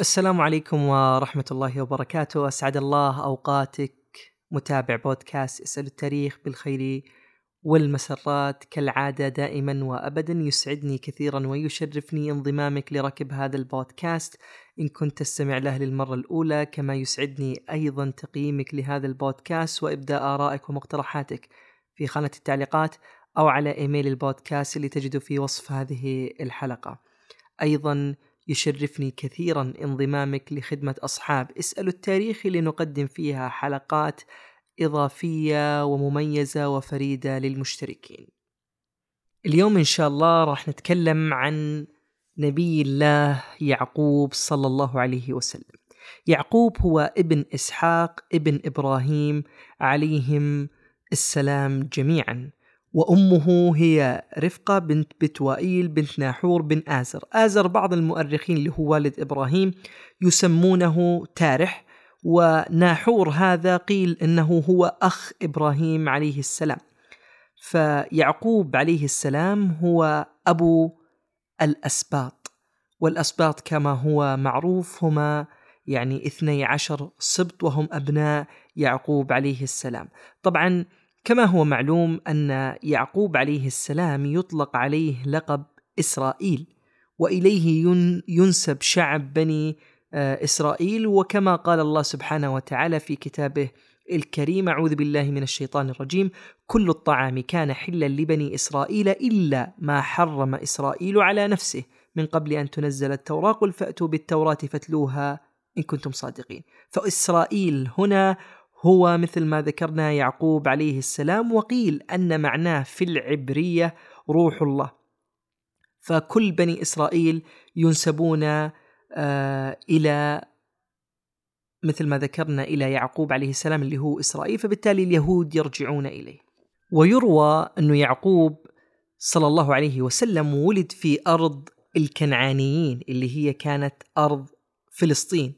السلام عليكم ورحمة الله وبركاته. أسعد الله أوقاتك. متابع بودكاست اسأل التاريخ بالخير والمسرات. كالعادة دائما وأبدا يسعدني كثيرا ويشرفني انضمامك لركب هذا البودكاست. إن كنت تستمع له للمرة الأولى كما يسعدني أيضا تقييمك لهذا البودكاست وإبداء آرائك ومقترحاتك في خانة التعليقات أو على إيميل البودكاست اللي تجده في وصف هذه الحلقة. أيضا يشرفني كثيرا انضمامك لخدمة أصحاب اسألوا التاريخ لنقدم فيها حلقات إضافية ومميزة وفريدة للمشتركين. اليوم إن شاء الله راح نتكلم عن نبي الله يعقوب صلى الله عليه وسلم. يعقوب هو ابن إسحاق ابن إبراهيم عليهم السلام جميعا. وأمه هي رفقة بنت بتوائيل بنت ناحور بن آزر. آزر بعض المؤرخين اللي هو والد إبراهيم يسمونه تارح وناحور هذا قيل إنه هو أخ إبراهيم عليه السلام. فيعقوب عليه السلام هو أبو الأسباط والأسباط كما هو معروف هما يعني اثني عشر سبط وهم أبناء يعقوب عليه السلام. طبعا كما هو معلوم أن يعقوب عليه السلام يطلق عليه لقب إسرائيل وإليه ينسب شعب بني آه، إسرائيل وكما قال الله سبحانه وتعالى في كتابه الكريم أعوذ بالله من الشيطان الرجيم كل الطعام كان حلا لبني إسرائيل إلا ما حرم إسرائيل على نفسه. من قبل أن تنزل التوراة قل فأتوا بالتوراة فاتلوها إن كنتم صادقين. فإسرائيل هنا هو مثل ما ذكرنا يعقوب عليه السلام وقيل أن معناه في العبرية روح الله فكل بني إسرائيل ينسبون آه، إلى مثل ما ذكرنا إلى يعقوب عليه السلام اللي هو إسرائيل فبالتالي اليهود يرجعون إليه. ويروى انه يعقوب صلى الله عليه وسلم ولد في أرض الكنعانيين اللي هي كانت أرض فلسطين.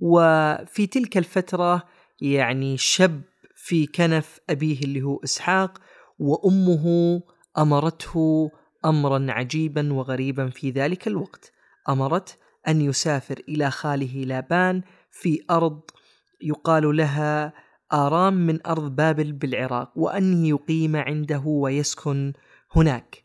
وفي تلك الفترة يعني شب في كنف أبيه اللي هو إسحاق وأمه أمرته امرا عجيبا وغريبا في ذلك الوقت. أمرت أن يسافر إلى خاله لابان في أرض يقال لها آرام من أرض بابل بالعراق وأن يقيم عنده ويسكن هناك.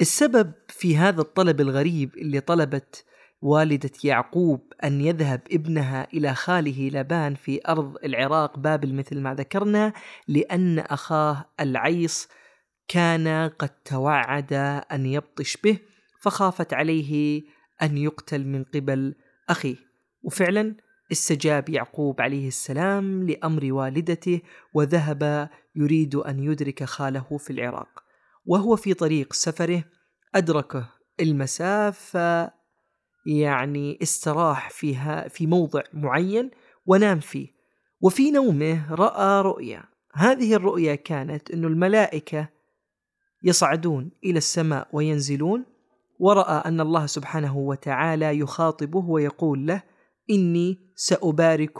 السبب في هذا الطلب الغريب اللي طلبت والدة يعقوب أن يذهب ابنها إلى خاله لابان في أرض العراق بابل مثل ما ذكرنا لأن أخاه العيص كان قد توعد أن يبطش به فخافت عليه أن يقتل من قبل أخيه. وفعلا استجاب يعقوب عليه السلام لأمر والدته وذهب يريد أن يدرك خاله في العراق. وهو في طريق سفره أدركه المسافة يعني استراح فيها في موضع معين ونام فيه. وفي نومه رأى رؤيا. هذه الرؤيا كانت أن الملائكة يصعدون إلى السماء وينزلون ورأى أن الله سبحانه وتعالى يخاطبه ويقول له إني سأبارك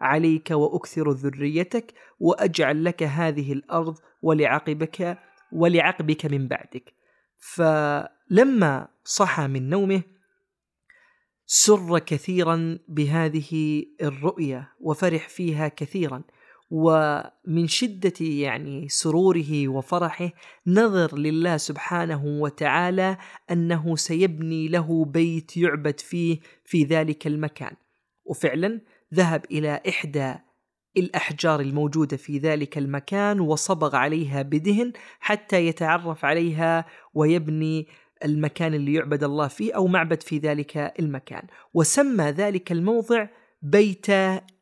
عليك وأكثر ذريتك وأجعل لك هذه الأرض ولعقبك ولعقبك من بعدك. فلما صحى من نومه سر كثيرا بهذه الرؤيا وفرح فيها كثيرا. ومن شدة يعني سروره وفرحه نظر لله سبحانه وتعالى أنه سيبني له بيت يعبد فيه في ذلك المكان. وفعلا ذهب إلى إحدى الأحجار الموجودة في ذلك المكان وصبغ عليها بدهن حتى يتعرف عليها ويبني المكان اللي يعبد الله فيه أو معبد في ذلك المكان. وسمى ذلك الموضع بيت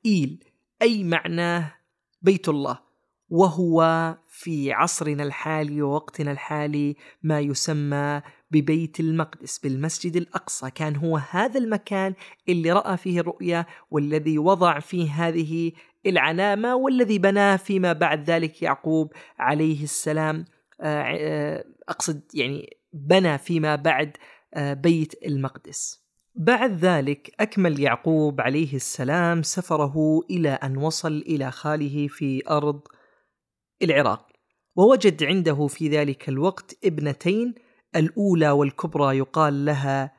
إيل أي معناه بيت الله. وهو في عصرنا الحالي ووقتنا الحالي ما يسمى ببيت المقدس بالمسجد الأقصى. كان هو هذا المكان اللي رأى فيه الرؤيا والذي وضع فيه هذه العلامة والذي بناه فيما بعد ذلك يعقوب عليه السلام. آه، آه، أقصد يعني بنى فيما بعد آه، بيت المقدس. بعد ذلك أكمل يعقوب عليه السلام سفره إلى أن وصل إلى خاله في أرض العراق. ووجد عنده في ذلك الوقت ابنتين الأولى والكبرى يقال لها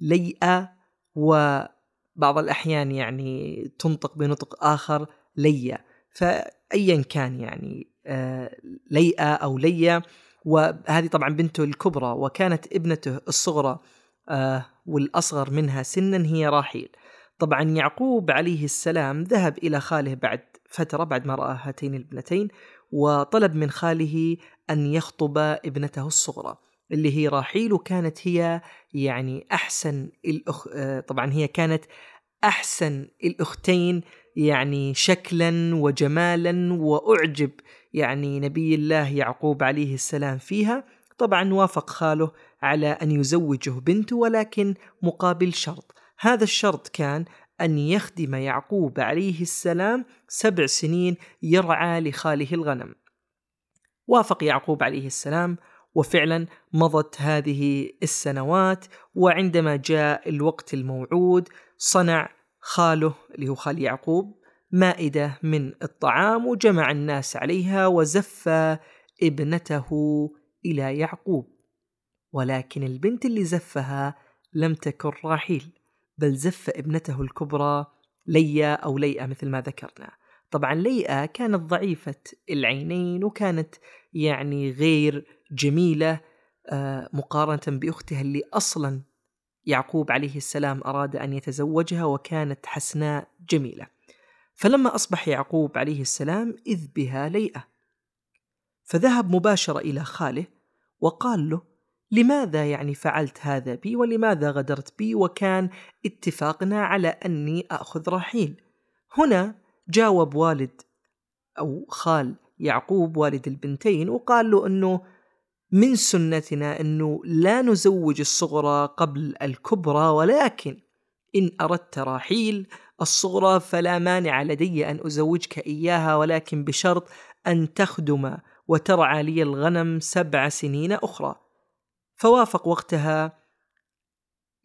ليئة بعض الأحيان يعني تنطق بنطق آخر ليا فأيا كان يعني آه، ليئة أو ليا وهذه طبعا بنته الكبرى وكانت ابنته الصغرى آه، والأصغر منها سنا هي راحيل. طبعا يعقوب عليه السلام ذهب إلى خاله بعد فترة بعد ما رأى هاتين الابنتين وطلب من خاله أن يخطب ابنته الصغرى اللي هي راحيل وكانت هي يعني أحسن الأخ... آه، طبعا هي كانت أحسن الأختين يعني شكلا وجمالا وأعجب يعني نبي الله يعقوب عليه السلام فيها. طبعا وافق خاله على أن يزوجه بنته ولكن مقابل شرط. هذا الشرط كان أن يخدم يعقوب عليه السلام سبع سنين يرعى لخاله الغنم. وافق يعقوب عليه السلام وفعلا مضت هذه السنوات وعندما جاء الوقت الموعود صنع خاله اللي هو خال يعقوب مائدة من الطعام وجمع الناس عليها وزف ابنته إلى يعقوب. ولكن البنت اللي زفها لم تكن راحيل بل زف ابنته الكبرى ليا أو ليئة مثل ما ذكرنا. طبعا ليئة كانت ضعيفة العينين وكانت يعني غير جميلة آه، مقارنة بأختها اللي أصلا يعقوب عليه السلام أراد أن يتزوجها وكانت حسناء جميلة. فلما أصبح يعقوب عليه السلام إذ بها ليئة. فذهب مباشرة إلى خاله وقال له لماذا يعني فعلت هذا بي ولماذا غدرت بي وكان اتفاقنا على أني أخذ رحيل؟ هنا جاوب والد أو خال يعقوب والد البنتين وقال له أنه من سنتنا أنه لا نزوج الصغرى قبل الكبرى ولكن إن أردت راحيل الصغرى فلا مانع لدي أن أزوجك إياها ولكن بشرط أن تخدم وترعى لي الغنم سبع سنين أخرى. فوافق وقتها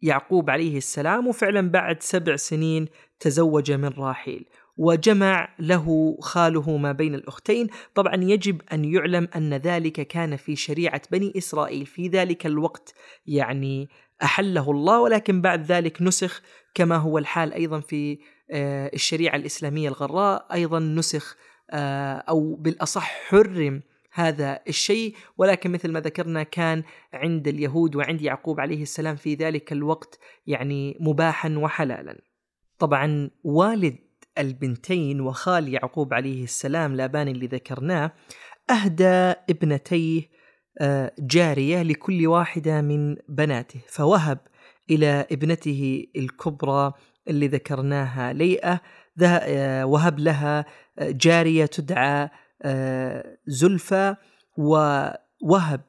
يعقوب عليه السلام وفعلا بعد سبع سنين تزوج من راحيل وجمع له خاله ما بين الأختين. طبعا يجب أن يعلم أن ذلك كان في شريعة بني إسرائيل. في ذلك الوقت يعني أحله الله ولكن بعد ذلك نسخ كما هو الحال أيضا في آه، الشريعة الإسلامية الغراء. أيضا نسخ آه، أو بالأصح حرم هذا الشيء. ولكن مثل ما ذكرنا كان عند اليهود وعند يعقوب عليه السلام في ذلك الوقت يعني مباحا وحلالا. طبعا والد البنتين وخال يعقوب عليه السلام لابان اللي ذكرناه أهدى ابنتيه جارية لكل واحدة من بناته فوهب إلى ابنته الكبرى اللي ذكرناها ليئة آه، وهب لها آه، جارية تدعى زلفى ووهب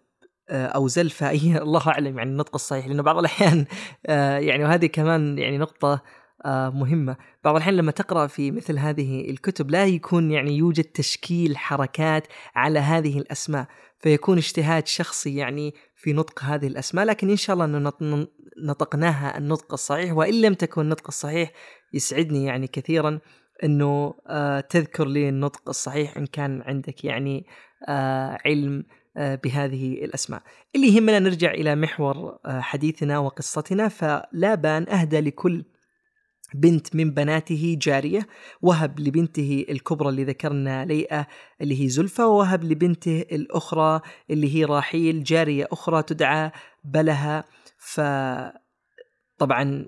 أو زلفى أي الله أعلم يعني النطق الصحيح لأنه بعض الأحيان يعني وهذه كمان يعني نقطة آه، مهمة. بعض الأحيان لما تقرأ في مثل هذه الكتب لا يكون يعني يوجد تشكيل حركات على هذه الأسماء. فيكون اجتهاد شخصي يعني في نطق هذه الأسماء لكن إن شاء الله أنه نطقناها النطق الصحيح وإن لم تكن النطق الصحيح يسعدني يعني كثيرا أنه آه، تذكر لي النطق الصحيح إن كان عندك يعني آه، علم بهذه الأسماء. اللي يهمنا نرجع إلى محور حديثنا وقصتنا فلابان أهدى لكل بنت من بناته جارية وهب لبنته الكبرى اللي ذكرنا ليئة اللي هي زلفة ووهب لبنته الأخرى اللي هي راحيل جارية أخرى تدعى بلها. فطبعا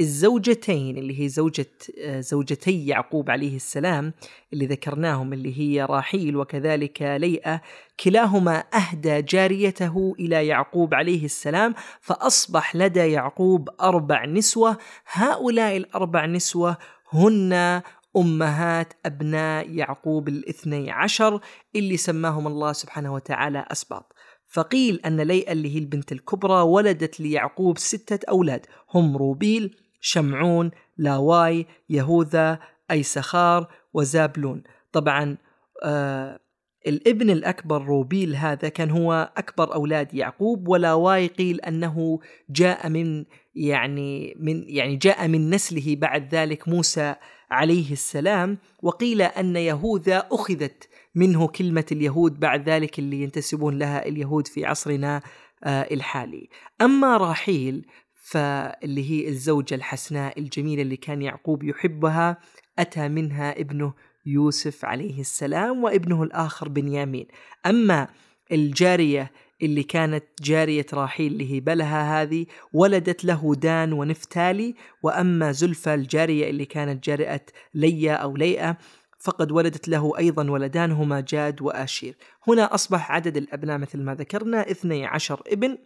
الزوجتين اللي هي زوجة زوجتي يعقوب عليه السلام اللي ذكرناهم اللي هي راحيل وكذلك ليئة كلاهما أهدى جاريته إلى يعقوب عليه السلام فأصبح لدى يعقوب أربع نسوة. هؤلاء الأربع نسوة هن أمهات أبناء يعقوب الاثني عشر اللي سماهم الله سبحانه وتعالى أسباط. فقيل أن ليئة اللي هي البنت الكبرى ولدت ليعقوب ستة أولاد هم روبيل شمعون لاواي يهوذا أيسخار وزابلون. طبعا آه الابن الأكبر روبيل هذا كان هو أكبر أولاد يعقوب ولاواي قيل أنه جاء من يعني من يعني جاء من نسله بعد ذلك موسى عليه السلام وقيل أن يهوذا أخذت منه كلمة اليهود بعد ذلك اللي ينتسبون لها اليهود في عصرنا آه الحالي. أما راحيل فاللي هي الزوجة الحسناء الجميلة اللي كان يعقوب يحبها أتى منها ابنه يوسف عليه السلام وابنه الآخر بنيامين. أما الجارية اللي كانت جارية راحيل اللي هي بلها هذه ولدت له دان ونفتالي وأما زلفى الجارية اللي كانت جارية ليا أو ليئة فقد ولدت له أيضا ولدان هما جاد وآشير. هنا أصبح عدد الأبناء مثل ما ذكرنا 12 ابن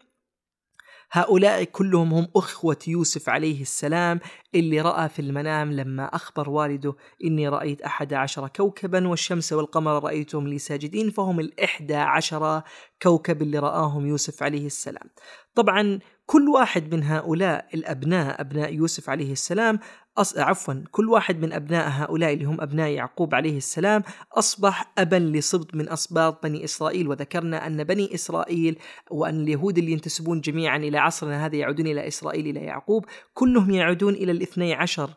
هؤلاء كلهم هم أخوة يوسف عليه السلام اللي رأى في المنام لما أخبر والده إني رأيت أحد عشر كوكبا والشمس والقمر رأيتهم لي ساجدين فهم الإحدى عشر كوكب اللي رآهم يوسف عليه السلام. طبعا كل واحد من هؤلاء الأبناء أبناء يوسف عليه السلام أص... عفوا كل واحد من أبناء هؤلاء اللي هم أبناء يعقوب عليه السلام أصبح أبا لصبط من أصباط بني إسرائيل. وذكرنا أن بني إسرائيل وأن اليهود اللي ينتسبون جميعا إلى عصرنا هذا يعودون إلى إسرائيل إلى يعقوب. كلهم يعودون إلى الاثني عشر.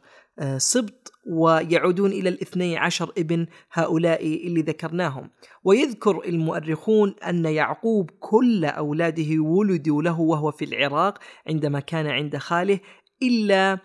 سبط ويعودون إلى الاثني عشر ابن هؤلاء اللي ذكرناهم. ويذكر المؤرخون أن يعقوب كل أولاده ولدوا له وهو في العراق عندما كان عند خاله إلا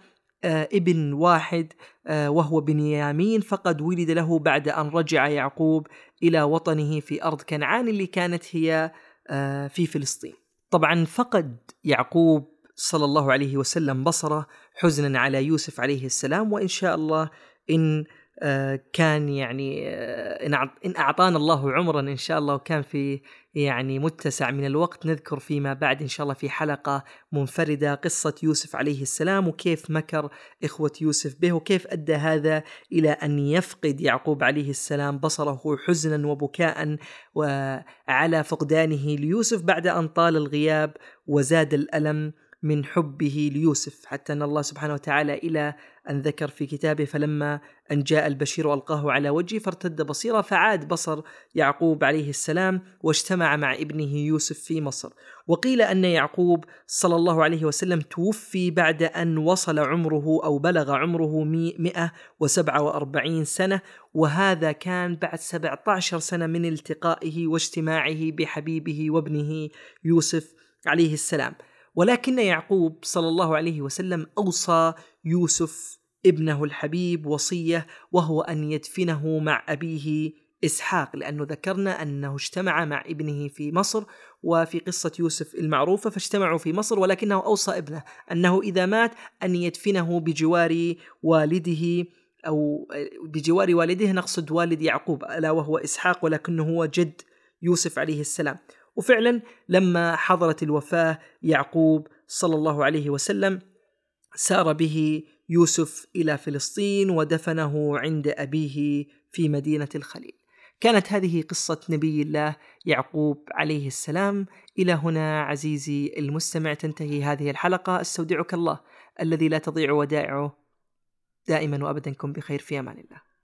آه، ابن واحد آه، وهو بنيامين فقد ولد له بعد أن رجع يعقوب إلى وطنه في أرض كنعان اللي كانت هي آه، في فلسطين. طبعا فقد يعقوب صلى الله عليه وسلم بصره حزنا على يوسف عليه السلام وإن شاء الله إن آه، كان يعني آه، إن أعطانا الله عمرا إن شاء الله وكان في يعني متسع من الوقت نذكر فيما بعد إن شاء الله في حلقة منفردة قصة يوسف عليه السلام وكيف مكر إخوة يوسف به وكيف أدى هذا إلى أن يفقد يعقوب عليه السلام بصره حزنا وبكاء وعلى فقدانه ليوسف بعد أن طال الغياب وزاد الألم. من حبه ليوسف حتى أن الله سبحانه وتعالى إلى أن ذكر في كتابه فلما أن جاء البشير وألقاه على وجهه فارتد بصيرا فعاد بصر يعقوب عليه السلام واجتمع مع ابنه يوسف في مصر. وقيل أن يعقوب صلى الله عليه وسلم توفي بعد أن وصل عمره أو بلغ عمره 147 سنة وهذا كان بعد 17 سنة من التقائه واجتماعه بحبيبه وابنه يوسف عليه السلام. ولكن يعقوب صلى الله عليه وسلم أوصى يوسف ابنه الحبيب وصية وهو أن يدفنه مع أبيه إسحاق لأنه ذكرنا أنه اجتمع مع ابنه في مصر وفي قصة يوسف المعروفة فاجتمعوا في مصر ولكنه أوصى ابنه أنه إذا مات أن يدفنه بجوار والده أو بجوار والده نقصد والد يعقوب ألا وهو إسحاق ولكنه هو جد يوسف عليه السلام وفعلا لما حضرت الوفاة يعقوب صلى الله عليه وسلم سار به يوسف إلى فلسطين ودفنه عند أبيه في مدينة الخليل. كانت هذه قصة نبي الله يعقوب عليه السلام. إلى هنا عزيزي المستمع تنتهي هذه الحلقة أستودعك الله الذي لا تضيع ودائعه دائما وابدا كن بخير في أمان الله.